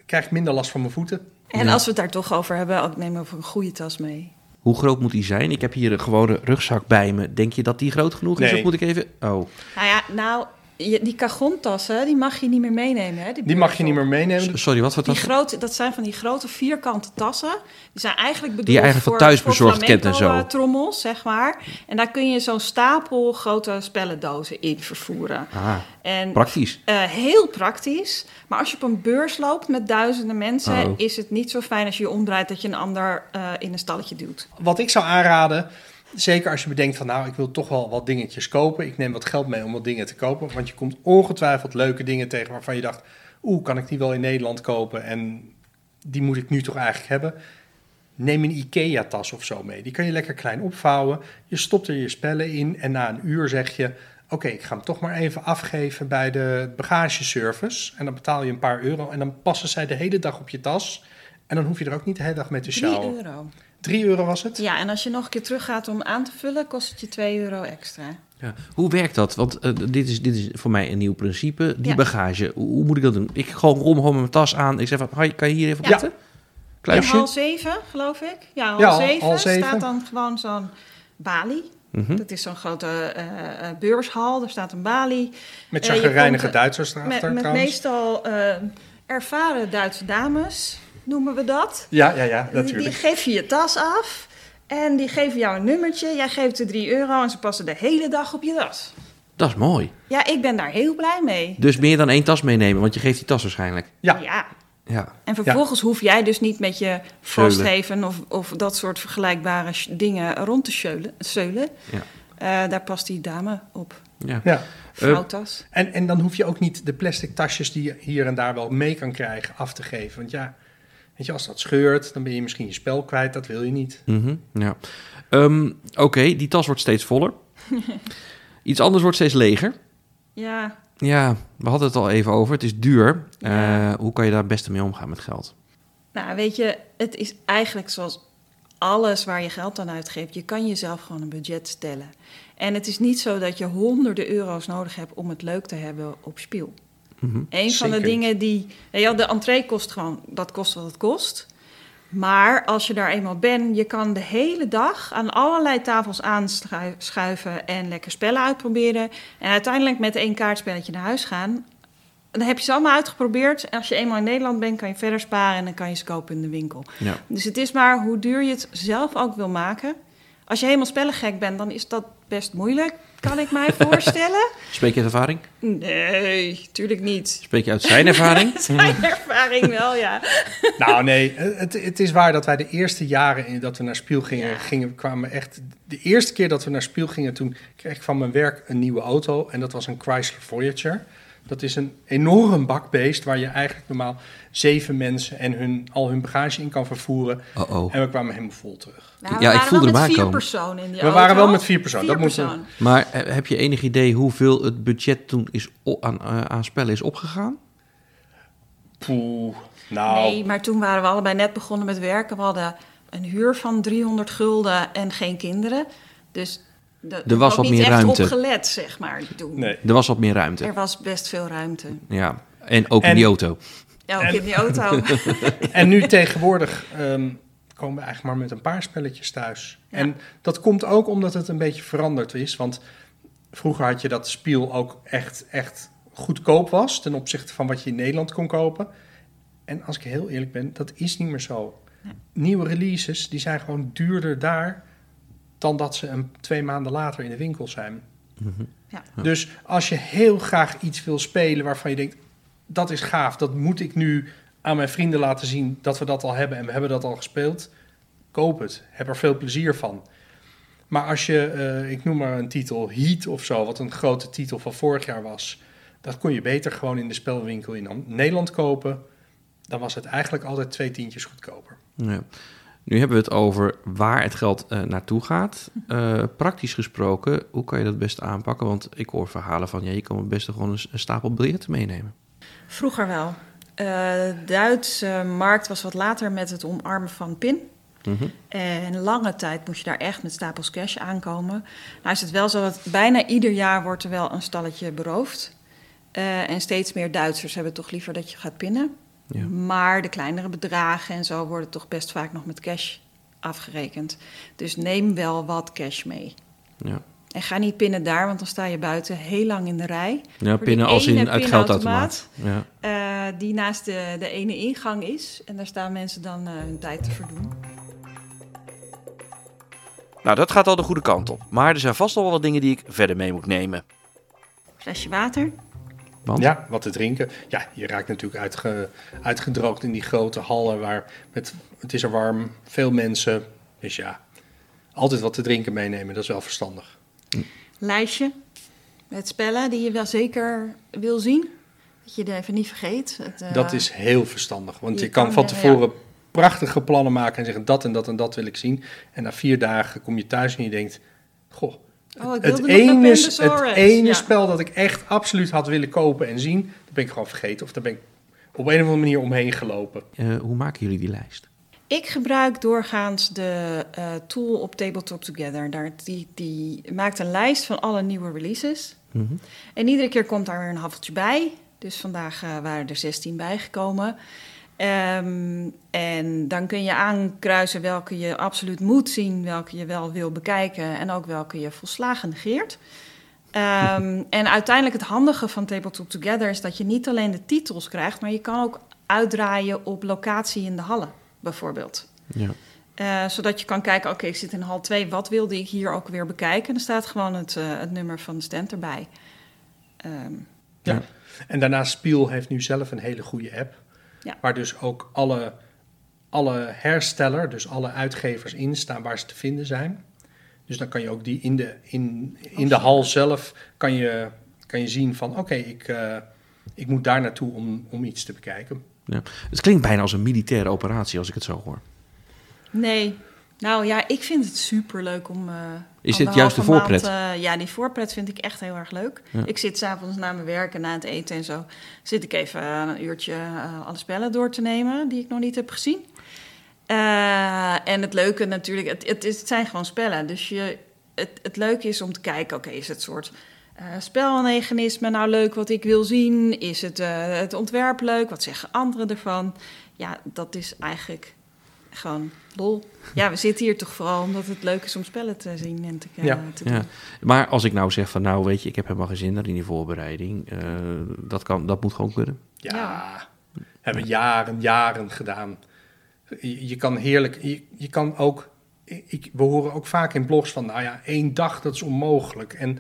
krijg ik minder last van mijn voeten. En Ja. als we het daar toch over hebben, ook nemen we een goede tas mee. Hoe groot moet die zijn? Ik heb hier een gewone rugzak bij me. Denk je dat die groot genoeg is? Of moet ik even... Oh, Nou ja, nou, je- die cagontassen, die mag je niet meer meenemen. Hè? Die mag je niet meer meenemen. sorry, wat voor Die tas? grote, dat zijn van die grote vierkante tassen. Die zijn eigenlijk bedoeld Die je eigenlijk van voor, thuisbezorgd voor kent en zo. trommels, zeg maar. En daar kun je zo'n stapel grote spellendozen in vervoeren. Ah, En praktisch. eh, heel praktisch. Maar als je op een beurs loopt met duizenden mensen... Oh. is het niet zo fijn als je je omdraait... dat je een ander eh, in een stalletje duwt. Wat ik zou aanraden, zeker als je bedenkt van nou, ik wil toch wel wat dingetjes kopen. Ik neem wat geld mee om wat dingen te kopen. Want je komt ongetwijfeld leuke dingen tegen waarvan je dacht, oeh, kan ik die wel in Nederland kopen? En die moet ik nu toch eigenlijk hebben. Neem een IKEA-tas of zo mee. Die kan je lekker klein opvouwen. Je stopt er je spellen in en na een uur zeg je... Oké, ik ga hem toch maar even afgeven bij de bagageservice. En dan betaal je een paar euro en dan passen zij de hele dag op je tas. En dan hoef je er ook niet de hele dag mee te 3 sjouwen. euro. 3 euro was het? Ja, en als je nog een keer teruggaat om aan te vullen... kost het je 2 euro extra. Ja. Hoe werkt dat? Want eh, dit, is, dit is voor mij een nieuw principe. Die Ja. bagage, hoe, hoe moet ik dat doen? Ik gewoon rom gewoon mijn tas aan. Ik zeg van, hoi, kan je hier even op Ja. letten? Kluisje? Half zeven, geloof ik. Ja, Ja, half zeven. staat dan gewoon zo'n balie. Mhm. Dat is zo'n grote eh, eh, beurshal. Er staat een balie. Met chagrijnige komt, Duitsers Met, erachter met trouwens. meestal eh, ervaren Duitse dames, noemen we dat. Ja, ja, ja, Die, die natuurlijk. geef je je tas af. En die geven jou een nummertje, jij geeft ze 3 euro en ze passen de hele dag op je tas. Dat is mooi. Ja, ik ben daar heel blij mee. Dus meer dan één tas meenemen, want je geeft die tas waarschijnlijk. Ja. Ja. Ja. En vervolgens hoef jij dus niet met je. Frosthaven of, of dat soort vergelijkbare dingen rond te zeulen. zeulen. Ja. Eh, daar past die dame op. Ja. Ja. Vrouwtas. En, en dan hoef je ook niet de plastic tasjes die je hier en daar wel mee kan krijgen af te geven. Want ja, weet je, als dat scheurt, dan ben je misschien je spel kwijt. Dat wil je niet. Mhm, ja. Ehm, Oké, die tas wordt steeds voller. Iets anders wordt steeds leger. ja, Ja, we hadden het al even over. Het is duur. Ja. Eh, hoe kan je daar het beste mee omgaan met geld? nou weet je, het is eigenlijk zoals alles waar je geld aan uitgeeft. Je kan jezelf gewoon een budget stellen. En het is niet zo dat je honderden euro's nodig hebt om het leuk te hebben op spiel. Mhm. Een van de dingen die. Ja, de entree kost gewoon, dat kost wat het kost. Maar als je daar eenmaal bent, je kan de hele dag aan allerlei tafels aanschuiven en lekker spellen uitproberen. En uiteindelijk met één kaartspelletje naar huis gaan. Dan heb je ze allemaal uitgeprobeerd. En als je eenmaal in Nederland bent, kan je verder sparen en dan kan je ze kopen in de winkel. Ja. Dus het is maar hoe duur je het zelf ook wil maken. Als je helemaal spellengek bent, dan is dat best moeilijk, kan ik mij voorstellen. Spreek je uit ervaring? Nee, tuurlijk niet. Spreek je uit zijn ervaring? Zijn ervaring wel, ja. Nou nee, het, het is waar dat wij de eerste jaren in, dat we naar Spiel gingen, gingen, kwamen echt... De eerste keer dat we naar Spiel gingen, toen kreeg ik van mijn werk een nieuwe auto. En dat was een Chrysler Voyager. Dat is een enorm bakbeest waar je eigenlijk normaal zeven mensen en hun, al hun bagage in kan vervoeren. Oh-oh. En we kwamen helemaal vol terug. Nou, we Ja, ik waren voelde met vier personen in die We auto. waren wel met vier personen, Vier dat moet-. Maar eh, heb je enig idee hoeveel het budget toen is aan, eh, aan spellen is opgegaan? Poeh, nou... Nee, maar toen waren we allebei net begonnen met werken. We hadden een huur van 300 gulden en geen kinderen. Dus de, Er was wat niet meer echt ruimte. opgelet, zeg maar, toen. Nee. Er was wat meer ruimte. Er was best veel ruimte. Ja. En ook in die auto. Ja, ook En- in die auto. En nu tegenwoordig ehm, komen we eigenlijk maar met een paar spelletjes thuis. Ja. En dat komt ook omdat het een beetje veranderd is. Want vroeger had je dat spiel ook echt, echt goedkoop was... ten opzichte van wat je in Nederland kon kopen. En als ik heel eerlijk ben, dat is niet meer zo. Nieuwe releases, die zijn gewoon duurder daar... dan dat ze een, twee maanden later in de winkel zijn. Ja. Dus als je heel graag iets wil spelen waarvan je denkt... dat is gaaf, dat moet ik nu aan mijn vrienden laten zien... dat we dat al hebben en we hebben dat al gespeeld. Koop het, heb er veel plezier van. Maar als je, eh, ik noem maar een titel, Heat of zo... wat een grote titel van vorig jaar was... dat kon je beter gewoon in de spelwinkel in Nederland kopen... dan was het eigenlijk altijd twee tientjes goedkoper. Ja. Nu hebben we het over waar het geld eh, naartoe gaat. Eh, praktisch gesproken, hoe kan je dat best aanpakken? Want ik hoor verhalen van, ja, je kan het beste gewoon een, een stapel biljetten meenemen. Vroeger wel. Eh, de Duitse markt was wat later met het omarmen van PIN. Mhm. En lange tijd moest je daar echt met stapels cash aankomen. Nou is het wel zo dat bijna ieder jaar wordt er wel een stalletje beroofd. En steeds meer Duitsers hebben toch liever dat je gaat pinnen. Ja. Maar de kleinere bedragen en zo worden toch best vaak nog met cash afgerekend. Dus neem wel wat cash mee. Ja, En ga niet pinnen daar, want dan sta je buiten heel lang in de rij. ja pinnen als in uit geldautomaat. Ja. eh, die naast de, de ene ingang is. En daar staan mensen dan eh, hun tijd te verdoen. Nou, dat gaat al de goede kant op. Maar er zijn vast nog wel wat dingen die ik verder mee moet nemen. Flesje water. Want? Ja, wat te drinken. Ja, je raakt natuurlijk uitge, uitgedroogd in die grote hallen waar met, het is er warm, veel mensen. Dus ja, altijd wat te drinken meenemen, dat is wel verstandig. Lijstje met spellen die je wel zeker wil zien. Dat je het even niet vergeet. Het, eh, Dat is heel verstandig, want je je kan kan, van tevoren prachtige plannen maken en zeggen dat en dat en dat wil ik zien. En na vier dagen kom je thuis en je denkt, goh, Oh, ik het ene, het ene Ja. spel dat ik echt absoluut had willen kopen en zien, dat ben ik gewoon vergeten. Of daar ben ik op een of andere manier omheen gelopen. Eh, hoe maken jullie die lijst? Ik gebruik doorgaans de eh, tool op Tabletop Together. Daar, die, die maakt een lijst van alle nieuwe releases. Mhm. En iedere keer komt daar weer een haffeltje bij. Dus vandaag eh, waren er 16 bijgekomen. Ehm, en dan kun je aankruisen welke je absoluut moet zien, welke je wel wil bekijken en ook welke je volslagen negeert. Ehm, en uiteindelijk het handige van Tabletop Together is dat je niet alleen de titels krijgt, maar je kan ook uitdraaien op locatie in de hallen, bijvoorbeeld. Ja. Uh, zodat je kan kijken, oké, ik zit in hal 2, wat wilde ik hier ook weer bekijken? En er staat gewoon het, uh, het nummer van de stand erbij. Um, ja. En daarnaast Spiel heeft nu zelf een hele goede app. Ja. Waar dus ook alle, alle hersteller, dus alle uitgevers in staan waar ze te vinden zijn. Dus dan kan je ook die in de, in, in de hal zelf kan je, kan je zien van oké, ik, uh, ik moet daar naartoe om, om iets te bekijken. Ja. Het klinkt bijna als een militaire operatie als ik het zo hoor. Nee, nou ja, ik vind het super leuk om. Uh, is dit juist de voorpret? Maand, uh, ja, die voorpret vind ik echt heel erg leuk. Ja. Ik zit s'avonds na mijn werk en na het eten en zo. Zit ik even een uurtje uh, alle spellen door te nemen die ik nog niet heb gezien. en het leuke natuurlijk, het, het, is, het, zijn gewoon spellen. Dus je, het, het leuke is om te kijken: oké, okay, is het soort. Spelmechanisme nou leuk wat ik wil zien? Is het, het ontwerp leuk? Wat zeggen anderen ervan? Ja, dat is eigenlijk gewoon lol. Ja, we zitten hier toch vooral omdat het leuk is om spellen te zien en te, ja. te doen. Ja. Maar als ik nou zeg van nou weet je, ik heb helemaal geen zin in die voorbereiding. Uh, dat, kan, dat moet gewoon kunnen. Ja, ja. hebben jaren, jaren gedaan. Je, je kan heerlijk, je, je kan ook, ik, we horen ook vaak in blogs van nou ja, één dag dat is onmogelijk. En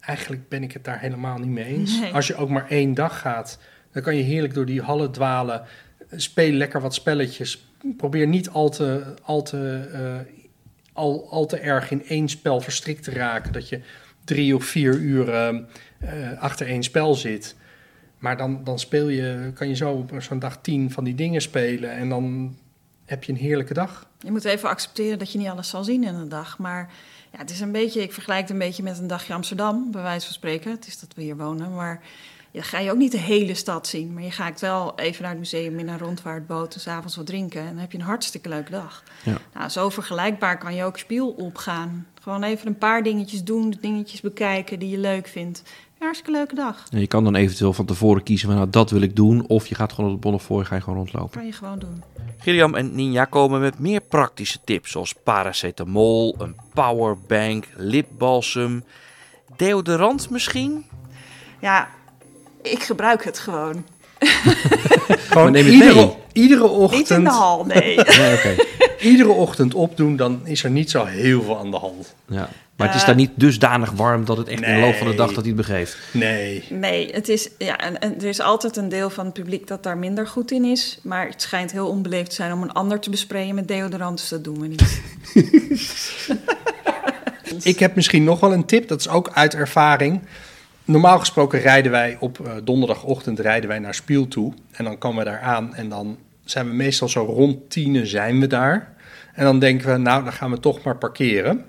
eigenlijk ben ik het daar helemaal niet mee eens. Nee. Als je ook maar één dag gaat, dan kan je heerlijk door die hallen dwalen. Speel lekker wat spelletjes probeer niet al te, al, te, uh, al, al te erg in één spel verstrikt te raken. Dat je drie of vier uur uh, achter één spel zit. Maar dan, dan speel je, kan je zo op zo'n dag tien van die dingen spelen. En dan heb je een heerlijke dag. Je moet even accepteren dat je niet alles zal zien in een dag. Maar ja, het is een beetje, ik vergelijk het een beetje met een dagje Amsterdam, bij wijze van spreken. Het is dat we hier wonen. Maar ja, ga je ook niet de hele stad zien. Maar je gaat wel even naar het museum in een rondvaartboot en s'avonds wat drinken. En dan heb je een hartstikke leuke dag. Ja. Nou, zo vergelijkbaar kan je ook spiel opgaan. Gewoon even een paar dingetjes doen, dingetjes bekijken die je leuk vindt. Een hartstikke leuke dag. je kan dan eventueel van tevoren kiezen van nou, dat wil ik doen. Of je gaat gewoon op de Bonnefoy, ga je gewoon rondlopen. Kan je gewoon doen. Gilliam en Ninja komen met meer praktische tips. Zoals paracetamol, een powerbank, lipbalsem, deodorant misschien? Ja, ik gebruik het gewoon. gewoon neem iedere, mee. iedere ochtend. Niet in de hal, nee. nee iedere ochtend opdoen, dan is er niet zo heel veel aan de hand. Ja. Maar het is daar niet dusdanig warm dat het echt nee. in de loop van de dag dat hij het begeeft. Nee. Nee, het is, ja, en, en, er is altijd een deel van het publiek dat daar minder goed in is. Maar het schijnt heel onbeleefd te zijn om een ander te besprayen met deodorant, dus dat doen we niet. Ik heb misschien nog wel een tip, dat is ook uit ervaring normaal gesproken rijden wij op uh, donderdagochtend rijden wij naar Spiel toe. En dan komen we daar aan en dan zijn we meestal zo rond tienen zijn we daar. En dan denken we, nou, dan gaan we toch maar parkeren.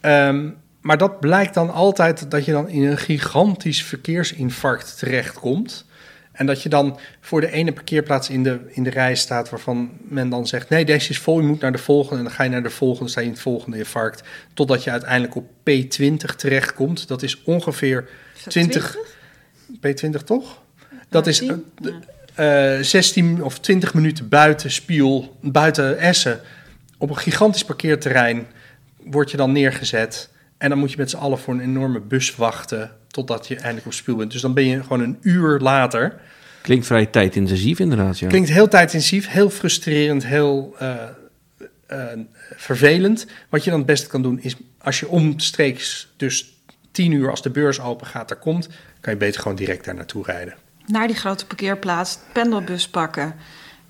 Um, maar dat blijkt dan altijd dat je dan in een gigantisch verkeersinfarct terechtkomt. En dat je dan voor de ene parkeerplaats in de, in de rij staat waarvan men dan zegt: nee, deze is vol, je moet naar de volgende. En dan ga je naar de volgende, sta je in het volgende infarct. Totdat je uiteindelijk op P20 terechtkomt. Dat is ongeveer 20. P20 toch? Dat is uh, 16 of 20 minuten buiten Spiel, buiten Essen. Op een gigantisch parkeerterrein word je dan neergezet. En dan moet je met z'n allen voor een enorme bus wachten totdat je eindelijk op Spiel bent. Dus dan ben je gewoon een uur later. Klinkt vrij tijdintensief inderdaad, ja. Klinkt heel tijdintensief, heel frustrerend, heel uh, uh, vervelend. Wat je dan het beste kan doen is, als je omstreeks dus tien uur als de beurs open gaat, daar komt, kan je beter gewoon direct daar naartoe rijden. Naar die grote parkeerplaats, pendelbus pakken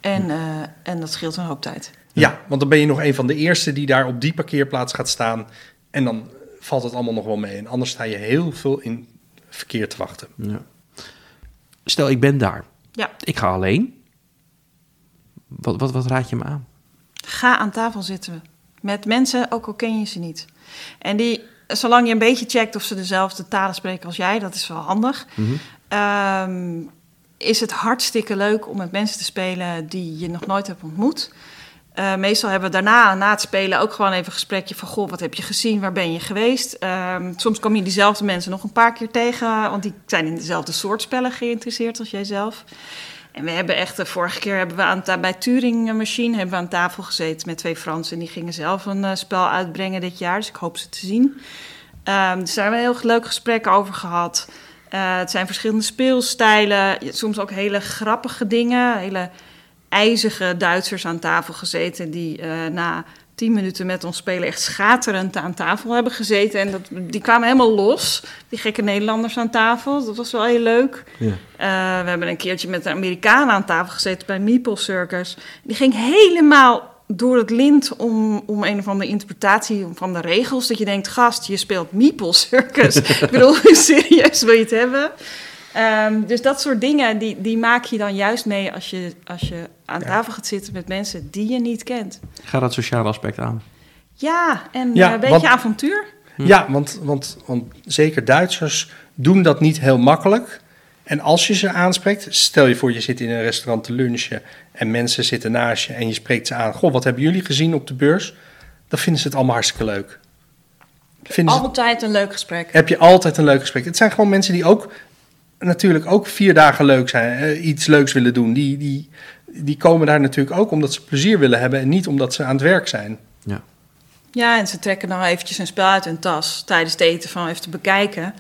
en, uh, en dat scheelt een hoop tijd. Ja, want dan ben je nog een van de eerste die daar op die parkeerplaats gaat staan. En dan valt het allemaal nog wel mee. En anders sta je heel veel in verkeer te wachten. Ja. Stel, ik ben daar. Ja. Ik ga alleen. Wat, wat, wat raad je me aan? Ga aan tafel zitten. Met mensen, ook al ken je ze niet. En die, zolang je een beetje checkt of ze dezelfde talen spreken als jij, dat is wel handig. Mm -hmm. is het hartstikke leuk om met mensen te spelen die je nog nooit hebt ontmoet. Uh, meestal hebben we daarna, na het spelen, ook gewoon even een gesprekje van... goh, wat heb je gezien, waar ben je geweest? Uh, soms kom je diezelfde mensen nog een paar keer tegen... want die zijn in dezelfde soort spellen geïnteresseerd als jijzelf. En we hebben echt, de vorige keer hebben we aan, bij Turing Machine... hebben we aan tafel gezeten met twee Fransen... en die gingen zelf een uh, spel uitbrengen dit jaar, dus ik hoop ze te zien. Um, dus daar hebben we een heel leuk gesprek over gehad. het zijn verschillende speelstijlen, soms ook hele grappige dingen... hele ijzige Duitsers aan tafel gezeten die uh, na tien minuten met ons spelen echt schaterend aan tafel hebben gezeten. En dat, die kwamen helemaal los, die gekke Nederlanders aan tafel. Dat was wel heel leuk. Ja. Uh, we hebben een keertje met de Amerikanen aan tafel gezeten bij Meeple Circus. Die ging helemaal door het lint om, om een of andere interpretatie van de regels. Dat je denkt, gast, je speelt Meeple Circus. Ik bedoel, serieus wil je het hebben? Um, dus dat soort dingen, die, die maak je dan juist mee als je, als je aan tafel gaat zitten met mensen die je niet kent. Ga dat sociale aspect aan. Ja, en ja, een beetje want, avontuur. Hm. Ja, want, want, want zeker Duitsers doen dat niet heel makkelijk. En als je ze aanspreekt, stel je voor je zit in een restaurant te lunchen en mensen zitten naast je en je spreekt ze aan. Goh, wat hebben jullie gezien op de beurs? Dan vinden ze het allemaal hartstikke leuk. Vinden altijd een leuk gesprek. Heb je altijd een leuk gesprek. Het zijn gewoon mensen die ook natuurlijk ook vier dagen leuk zijn, iets leuks willen doen. Die, die, die komen daar natuurlijk ook omdat ze plezier willen hebben en niet omdat ze aan het werk zijn. Ja, ja en ze trekken dan eventjes een spel uit hun tas tijdens het eten van even te bekijken.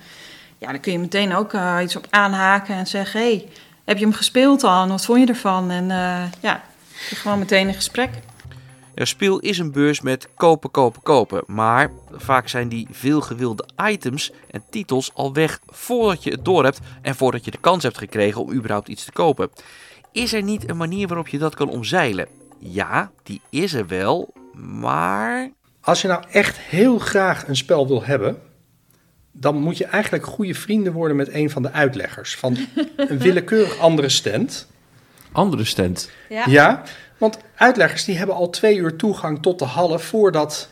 Ja, dan kun je meteen ook uh, iets op aanhaken en zeggen: hey, heb je hem gespeeld al en wat vond je ervan? En uh, ja, gewoon meteen een gesprek. Ja, Spiel is een beurs met kopen, kopen, kopen. Maar vaak zijn die veelgewilde items en titels al weg voordat je het door hebt en voordat je de kans hebt gekregen om überhaupt iets te kopen. Is er niet een manier waarop je dat kan omzeilen? Ja, die is er wel, maar. Als je nou echt heel graag een spel wil hebben, dan moet je eigenlijk goede vrienden worden met een van de uitleggers van een willekeurig andere stand. Andere stand? Ja. ja. Want uitleggers die hebben al twee uur toegang tot de hallen voordat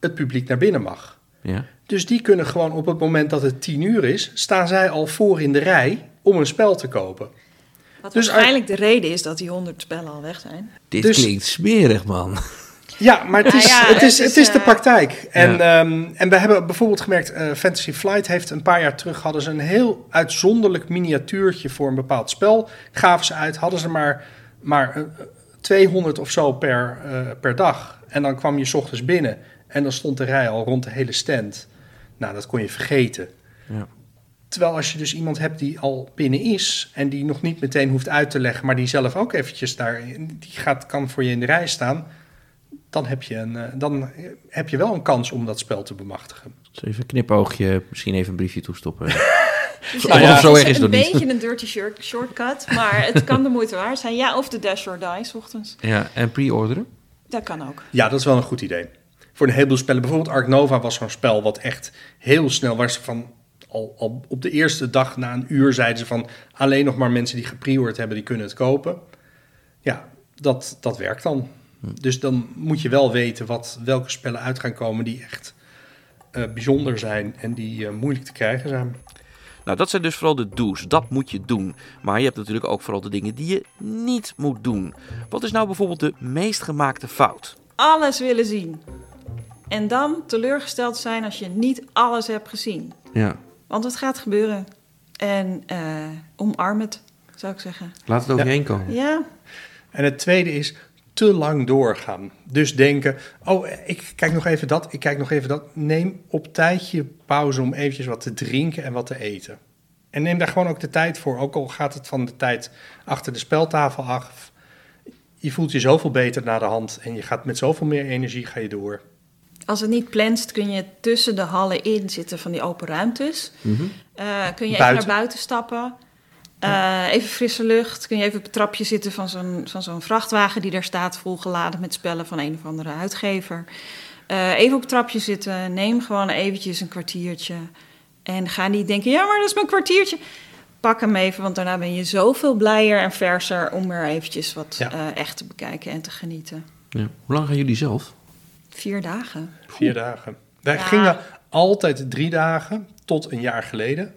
het publiek naar binnen mag. Ja. Dus die kunnen gewoon op het moment dat het tien uur is, staan zij al voor in de rij om een spel te kopen. Wat dus waarschijnlijk de reden is dat die honderd spellen al weg zijn. Dit dus, klinkt smerig, man. Ja, maar het is, het is, het is, de praktijk. En, ja. um, en we hebben bijvoorbeeld gemerkt, uh, Fantasy Flight heeft een paar jaar terug... hadden ze een heel uitzonderlijk miniatuurtje voor een bepaald spel. Gaven ze uit, hadden ze maar, maar uh, 200 of zo per, uh, per dag. En dan kwam je s ochtends binnen en dan stond de rij al rond de hele stand. Nou, dat kon je vergeten. Ja. Terwijl als je dus iemand hebt die al binnen is en die nog niet meteen hoeft uit te leggen, maar die zelf ook eventjes daar, die gaat, kan voor je in de rij staan, dan heb je, een, dan heb je wel een kans om dat spel te bemachtigen. Dus even een knipoogje, misschien even een briefje toestoppen. Dus ja, zo erg is het een beetje een dirty shirt, shortcut, maar het kan de moeite waard zijn. Ja, of de Dash or Die, ochtends. Ja, en pre-orderen? Dat kan ook. Ja, dat is wel een goed idee. Voor een heleboel spellen, bijvoorbeeld Ark Nova was zo'n spel wat echt heel snel was van... Al, al op de eerste dag na een uur zeiden ze van... alleen nog maar mensen die gepreord hebben, die kunnen het kopen. Ja, dat, dat werkt dan. Hm. Dus dan moet je wel weten wat, welke spellen uit gaan komen die echt uh, bijzonder zijn en die uh, moeilijk te krijgen zijn. Nou, dat zijn dus vooral de do's. Dat moet je doen. Maar je hebt natuurlijk ook vooral de dingen die je niet moet doen. Wat is nou bijvoorbeeld de meest gemaakte fout? Alles willen zien. En dan teleurgesteld zijn als je niet alles hebt gezien. Ja. Want het gaat gebeuren. En uh, omarm het, zou ik zeggen. Laat het over je heen komen. Ja. En het tweede is te lang doorgaan. Dus denken, oh, ik kijk nog even dat, ik kijk nog even dat. Neem op tijdje pauze om eventjes wat te drinken en wat te eten. En neem daar gewoon ook de tijd voor, ook al gaat het van de tijd achter de speltafel af. Je voelt je zoveel beter naar de hand en je gaat met zoveel meer energie ga je door. Als het niet planst, kun je tussen de hallen in zitten van die open ruimtes. Mhm. Uh, kun je even naar buiten stappen. Uh, even frisse lucht. Kun je even op het trapje zitten van zo'n, van zo'n vrachtwagen die daar staat, volgeladen met spellen van een of andere uitgever. Uh, even op het trapje zitten. Neem gewoon eventjes een kwartiertje. En ga niet denken, ja, maar dat is mijn kwartiertje. Pak hem even, want daarna ben je zoveel blijer en verser om er eventjes wat ja. uh, echt te bekijken en te genieten. Ja. Hoe lang gaan jullie zelf? Vier dagen. Vier dagen. Wij ja. gingen altijd drie dagen tot een jaar geleden.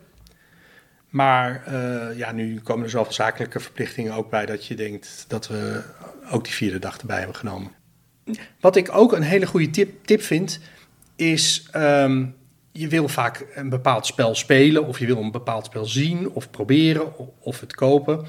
Maar uh, ja, nu komen er zoveel zakelijke verplichtingen ook bij dat je denkt dat we ook die vierde dag erbij hebben genomen. Wat ik ook een hele goede tip, tip vind, is um, je wil vaak een bepaald spel spelen of je wil een bepaald spel zien of proberen of, het kopen.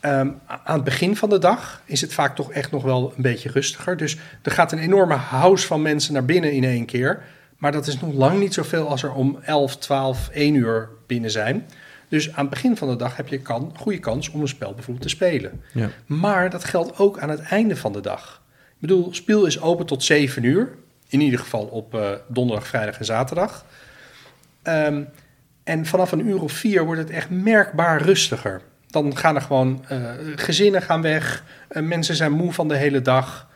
Um, aan het begin van de dag is het vaak toch echt nog wel een beetje rustiger. Dus er gaat een enorme house van mensen naar binnen in één keer. Maar dat is nog lang niet zoveel als er om 11, 12, 1 uur binnen zijn. Dus aan het begin van de dag heb je kan, goede kans om een spel bijvoorbeeld te spelen. Ja. Maar dat geldt ook aan het einde van de dag. Ik bedoel, speel is open tot 7 uur. In ieder geval op uh, donderdag, vrijdag en zaterdag. Um, en vanaf een uur of vier wordt het echt merkbaar rustiger. Dan gaan er gewoon uh, gezinnen gaan weg. Uh, mensen zijn moe van de hele dag.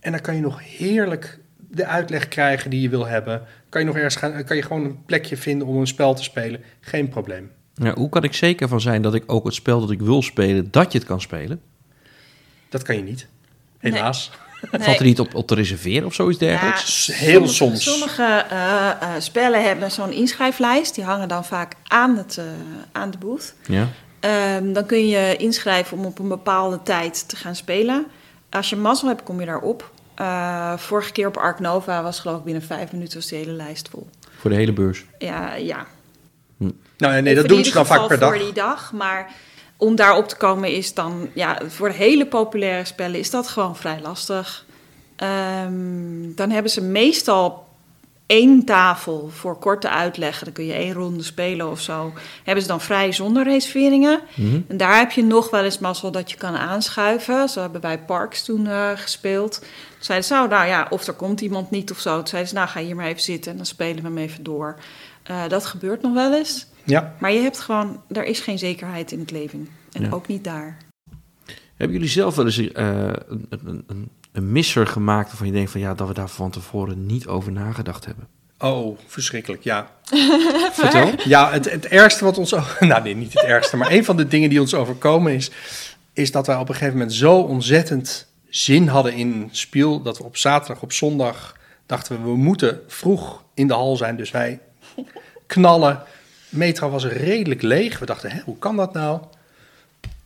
En dan kan je nog heerlijk de uitleg krijgen die je wil hebben. Kan je nog ergens gaan, kan je gewoon een plekje vinden om een spel te spelen. Geen probleem. Ja, hoe kan ik zeker van zijn dat ik ook het spel dat ik wil spelen, dat je het kan spelen? Dat kan je niet. Helaas. Nee. Valt er niet op, op te reserveren of zoiets dergelijks? Ja, Heel soms. Sommige uh, uh, spellen hebben zo'n inschrijflijst. Die hangen dan vaak aan, het, uh, aan de booth. Ja. Um, dan kun je inschrijven om op een bepaalde tijd te gaan spelen. Als je mazzel hebt, kom je daarop. Vorige keer op Ark Nova was geloof ik binnen vijf minuten was de hele lijst vol. Voor de hele beurs? Ja, ja. Hm. Nou, nee, dat doen ze dan vaak per dag. voor die dag, maar om daarop te komen is dan, ja, voor de hele populaire spellen is dat gewoon vrij lastig. Um, dan hebben ze meestal één tafel voor korte uitleggen. Dan kun je één ronde spelen of zo. Hebben ze dan vrij zonder reserveringen. Mm -hmm. En daar heb je nog wel eens mazzel dat je kan aanschuiven. Zo hebben wij Parks toen uh, gespeeld. Toen zeiden ze, nou ja, of er komt iemand niet of zo. Toen zeiden ze, nou ga hier maar even zitten en dan spelen we hem even door. Uh, dat gebeurt nog wel eens. Ja. Maar je hebt gewoon, er is geen zekerheid in het leven. En ja. ook niet daar. Hebben jullie zelf wel eens uh, een, een, een, een, misser gemaakt waarvan je denkt van ja, dat we daar van tevoren niet over nagedacht hebben? Oh, verschrikkelijk, ja. Vertel. Ja, het, het ergste wat ons... Nou nee, niet het ergste, maar een van de dingen die ons overkomen is... is dat wij op een gegeven moment zo ontzettend zin hadden in speel... dat we op zaterdag, op zondag dachten we... we moeten vroeg in de hal zijn, dus wij knallen. Metro was redelijk leeg. We dachten, hè, hoe kan dat nou?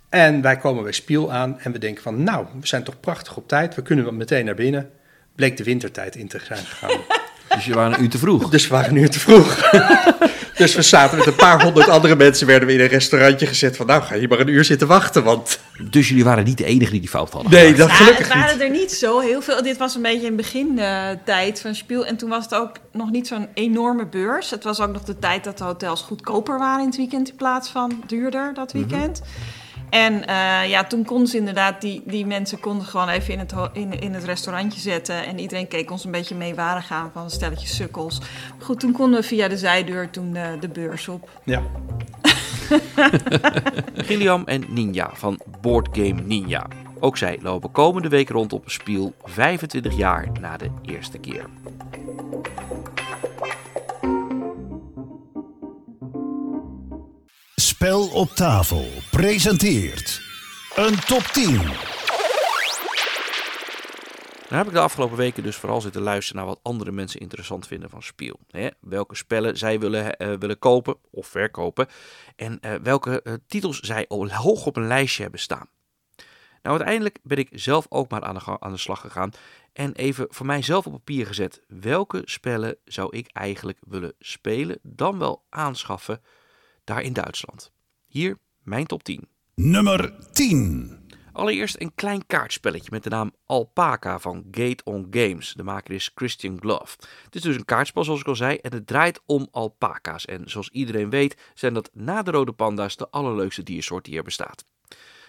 En wij komen bij Spiel aan en we denken van, nou, we zijn toch prachtig op tijd. We kunnen meteen naar binnen. Bleek de wintertijd in te zijn gegaan. Dus je waren een uur te vroeg? Dus we waren een uur te vroeg. dus we zaten met een paar honderd andere mensen, werden we in een restaurantje gezet van, nou, ga je maar een uur zitten wachten, want... Dus jullie waren niet de enige die die fout hadden Nee, dat gelukkig Het waren er niet zo heel veel. Dit was een beetje in begintijd uh, van Spiel. En toen was het ook nog niet zo'n enorme beurs. Het was ook nog de tijd dat de hotels goedkoper waren in het weekend in plaats van duurder dat weekend. Mm -hmm. En uh, ja, toen konden ze inderdaad, die, die mensen konden gewoon even in het, in, in het restaurantje zetten. En iedereen keek ons een beetje meewarig aan van een stelletje sukkels. Maar goed, toen konden we via de zijdeur toen de, de beurs op. Ja. Gilliam en Ninja van Board Game Ninja. Ook zij lopen komende week rond op Spiel 25 jaar na de eerste keer. Spel op tafel presenteert een top 10. Nou heb ik de afgelopen weken dus vooral zitten luisteren naar wat andere mensen interessant vinden van Spiel. Welke spellen zij willen, uh, willen kopen of verkopen en uh, welke uh, titels zij hoog op een lijstje hebben staan. Nou, uiteindelijk ben ik zelf ook maar aan de, aan de slag gegaan en even voor mijzelf op papier gezet. Welke spellen zou ik eigenlijk willen spelen, dan wel aanschaffen daar in Duitsland. Hier mijn top 10. Nummer 10. Allereerst een klein kaartspelletje met de naam Alpaca van Gate on Games. De maker is Christian Glove. Het is dus een kaartspel zoals ik al zei en het draait om alpaca's. En zoals iedereen weet zijn dat na de rode panda's de allerleukste diersoort die er bestaat.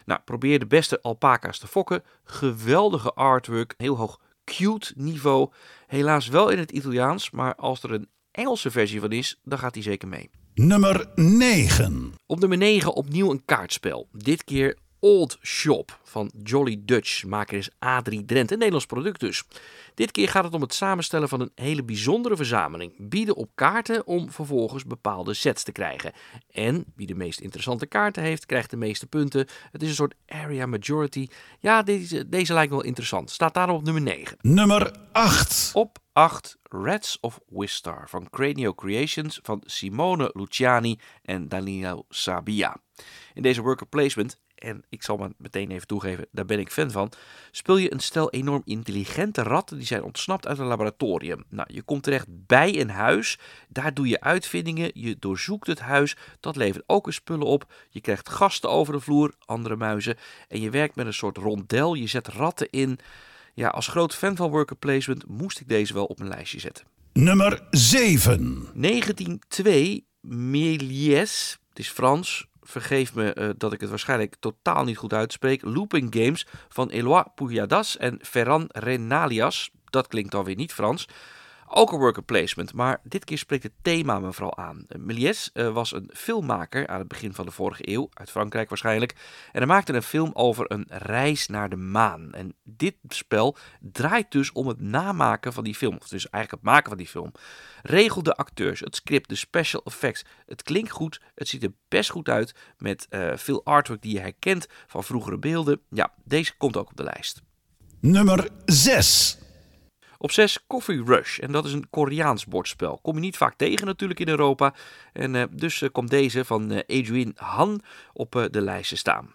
Nou, probeer de beste alpaca's te fokken. Geweldige artwork, heel hoog cute niveau. Helaas wel in het Italiaans, maar als er een Engelse versie van is, dan gaat die zeker mee. Nummer 9. Op nummer 9 opnieuw een kaartspel. Dit keer Old Shop van Jolly Dutch. Maker is Adrie Drent, een Nederlands product dus. Dit keer gaat het om het samenstellen van een hele bijzondere verzameling. Bieden op kaarten om vervolgens bepaalde sets te krijgen. En wie de meest interessante kaarten heeft, krijgt de meeste punten. Het is een soort area majority. Ja, deze, deze lijkt wel interessant. Staat daarom op nummer 9. Nummer 8. Op 8 Rats of Wistar van Cranio Creations van Simone Luciani en Danilo Sabia. In deze worker placement en ik zal maar meteen even toegeven, daar ben ik fan van, speel je een stel enorm intelligente ratten die zijn ontsnapt uit een laboratorium. Nou, je komt terecht bij een huis, daar doe je uitvindingen, je doorzoekt het huis, dat levert ook een spullen op, je krijgt gasten over de vloer, andere muizen, en je werkt met een soort rondel, je zet ratten in. Ja, als groot fan van worker placement moest ik deze wel op mijn lijstje zetten. Nummer 7. 1902 Méliès, het is Frans, vergeef me uh, dat ik het waarschijnlijk totaal niet goed uitspreek. Looping Games van Eloi Pujadas en Ferran Renalias. Dat klinkt dan weer niet Frans. Ook een worker placement, maar dit keer spreekt het thema me vooral aan. Méliès uh, was een filmmaker aan het begin van de vorige eeuw, uit Frankrijk waarschijnlijk. En hij maakte een film over een reis naar de maan. En dit spel draait dus om het namaken van die film, of dus eigenlijk het maken van die film. Regel de acteurs, het script, de special effects. Het klinkt goed, het ziet er best goed uit met uh, veel artwork die je herkent van vroegere beelden. Ja, deze komt ook op de lijst. Nummer 6. Op 6 Coffee Rush. En dat is een Koreaans bordspel. Kom je niet vaak tegen natuurlijk in Europa. En uh, dus uh, komt deze van uh, Adrian Han op de lijst te staan.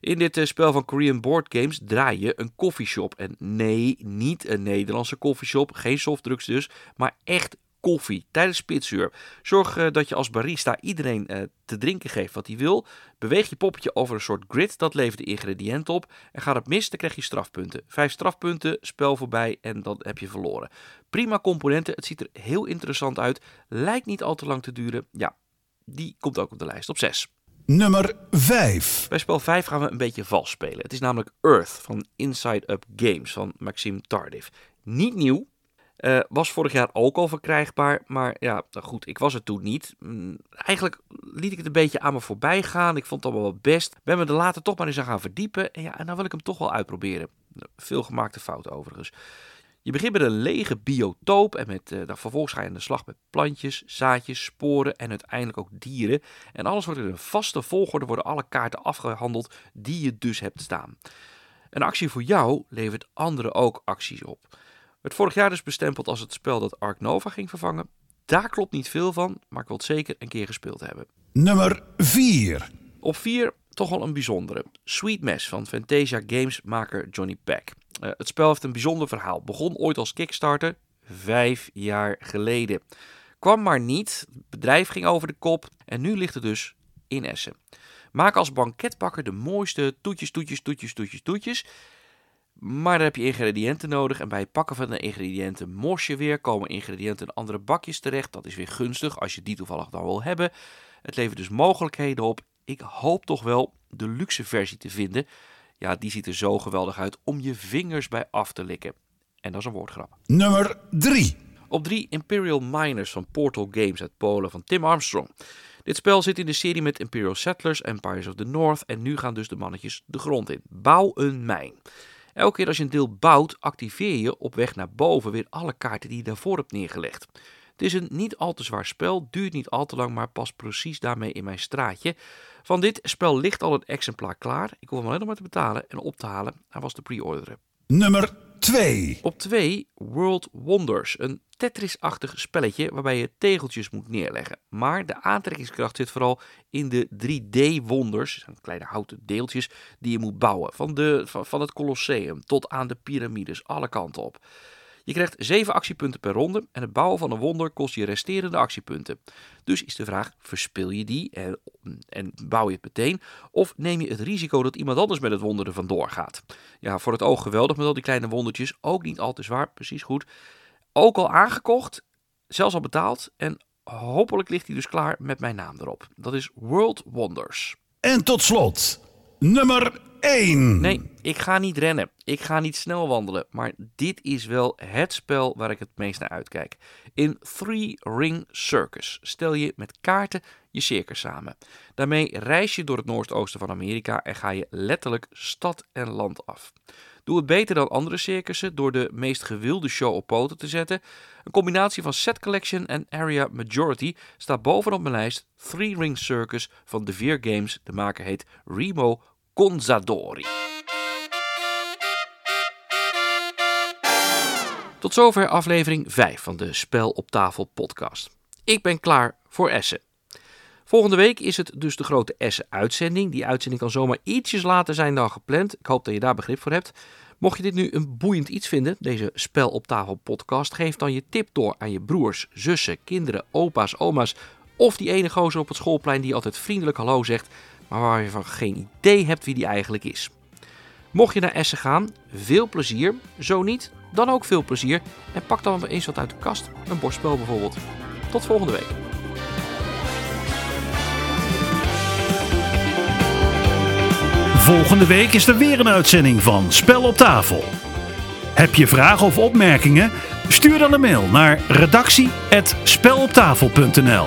In dit spel van Korean Board Games draai je een koffieshop. En nee, niet een Nederlandse koffieshop. Geen softdrugs dus. Maar echt koffie tijdens spitsuur. Zorg uh, dat je als barista iedereen uh, te drinken geeft wat hij wil. Beweeg je poppetje over een soort grid, dat levert de ingrediënten op. En gaat het mis, dan krijg je strafpunten. Vijf strafpunten, spel voorbij en dan heb je verloren. Prima componenten, het ziet er heel interessant uit. Lijkt niet al te lang te duren. Ja, die komt ook op de lijst op 6. Nummer 5. Bij spel 5 gaan we een beetje vals spelen. Het is namelijk Earth van Inside Up Games van Maxime Tardif. Niet nieuw, uh, was vorig jaar ook al verkrijgbaar, maar ja, nou goed, ik was het toen niet. Mm, eigenlijk liet ik het een beetje aan me voorbij gaan. Ik vond het allemaal wel best. Ben me er later toch maar eens aan gaan verdiepen. En ja, en dan wil ik hem toch wel uitproberen. Veel gemaakte fouten overigens. Je begint met een lege biotoop en met, uh, vervolgens ga je aan de slag met plantjes, zaadjes, sporen en uiteindelijk ook dieren. En alles wordt in een vaste volgorde, worden alle kaarten afgehandeld die je dus hebt staan. Een actie voor jou levert anderen ook acties op. Het vorig jaar dus bestempeld als het spel dat Ark Nova ging vervangen. Daar klopt niet veel van, maar ik wil het zeker een keer gespeeld hebben. Nummer 4. Op 4 toch wel een bijzondere. Sweet Mess van Fantasia Games maker Johnny Peck. Uh, het spel heeft een bijzonder verhaal. Begon ooit als Kickstarter, vijf jaar geleden. Kwam maar niet, het bedrijf ging over de kop en nu ligt het dus in Essen. Maak als banketbakker de mooiste toetjes, toetjes, toetjes, toetjes, toetjes. Maar dan heb je ingrediënten nodig en bij het pakken van de ingrediënten mors je weer, komen ingrediënten in andere bakjes terecht. Dat is weer gunstig als je die toevallig dan wil hebben. Het levert dus mogelijkheden op. Ik hoop toch wel de luxe versie te vinden. Ja, die ziet er zo geweldig uit om je vingers bij af te likken. En dat is een woordgrap. Nummer 3. Op 3 Imperial Miners van Portal Games uit Polen van Tim Armstrong. Dit spel zit in de serie met Imperial Settlers, Empires of the North en nu gaan dus de mannetjes de grond in. Bouw een mijn. Elke keer als je een deel bouwt, activeer je op weg naar boven weer alle kaarten die je daarvoor hebt neergelegd. Het is een niet al te zwaar spel, duurt niet al te lang, maar past precies daarmee in mijn straatje. Van dit spel ligt al een exemplaar klaar. Ik hoef hem alleen nog maar te betalen en op te halen. Hij was te pre-orderen. Nummer 2. Op 2 World Wonders, een Tetris-achtig spelletje waarbij je tegeltjes moet neerleggen. Maar de aantrekkingskracht zit vooral in de 3D-wonders, kleine houten deeltjes die je moet bouwen. Van, de, van, van het Colosseum tot aan de piramides, alle kanten op. Je krijgt 7 actiepunten per ronde en het bouwen van een wonder kost je resterende actiepunten. Dus is de vraag, verspil je die en, en bouw je het meteen? Of neem je het risico dat iemand anders met het wonder er vandoor gaat? Ja, voor het oog geweldig met al die kleine wondertjes, ook niet al te zwaar, precies goed. Ook al aangekocht, zelfs al betaald en hopelijk ligt hij dus klaar met mijn naam erop. Dat is World Wonders. En tot slot, nummer 1. Nee, ik ga niet rennen. Ik ga niet snel wandelen. Maar dit is wel het spel waar ik het meest naar uitkijk. In Three Ring Circus stel je met kaarten je circus samen. Daarmee reis je door het noordoosten van Amerika en ga je letterlijk stad en land af. Doe het beter dan andere circussen door de meest gewilde show op poten te zetten. Een combinatie van set collection en area majority staat bovenop mijn lijst Three Ring Circus van De Veer Games. De maker heet Remo Conzadori. Tot zover aflevering 5 van de Spel op tafel podcast. Ik ben klaar voor Essen. Volgende week is het dus de grote Essen-uitzending. Die uitzending kan zomaar ietsjes later zijn dan gepland. Ik hoop dat je daar begrip voor hebt. Mocht je dit nu een boeiend iets vinden, deze Spel op tafel podcast, geef dan je tip door aan je broers, zussen, kinderen, opa's, oma's of die ene gozer op het schoolplein die altijd vriendelijk hallo zegt, maar waar je van geen idee hebt wie die eigenlijk is. Mocht je naar Essen gaan, veel plezier. Zo niet, dan ook veel plezier. En pak dan eens wat uit de kast, een borstspel bijvoorbeeld. Tot volgende week. Volgende week is er weer een uitzending van Spel op tafel. Heb je vragen of opmerkingen? Stuur dan een mail naar redactie@speloptafel.nl.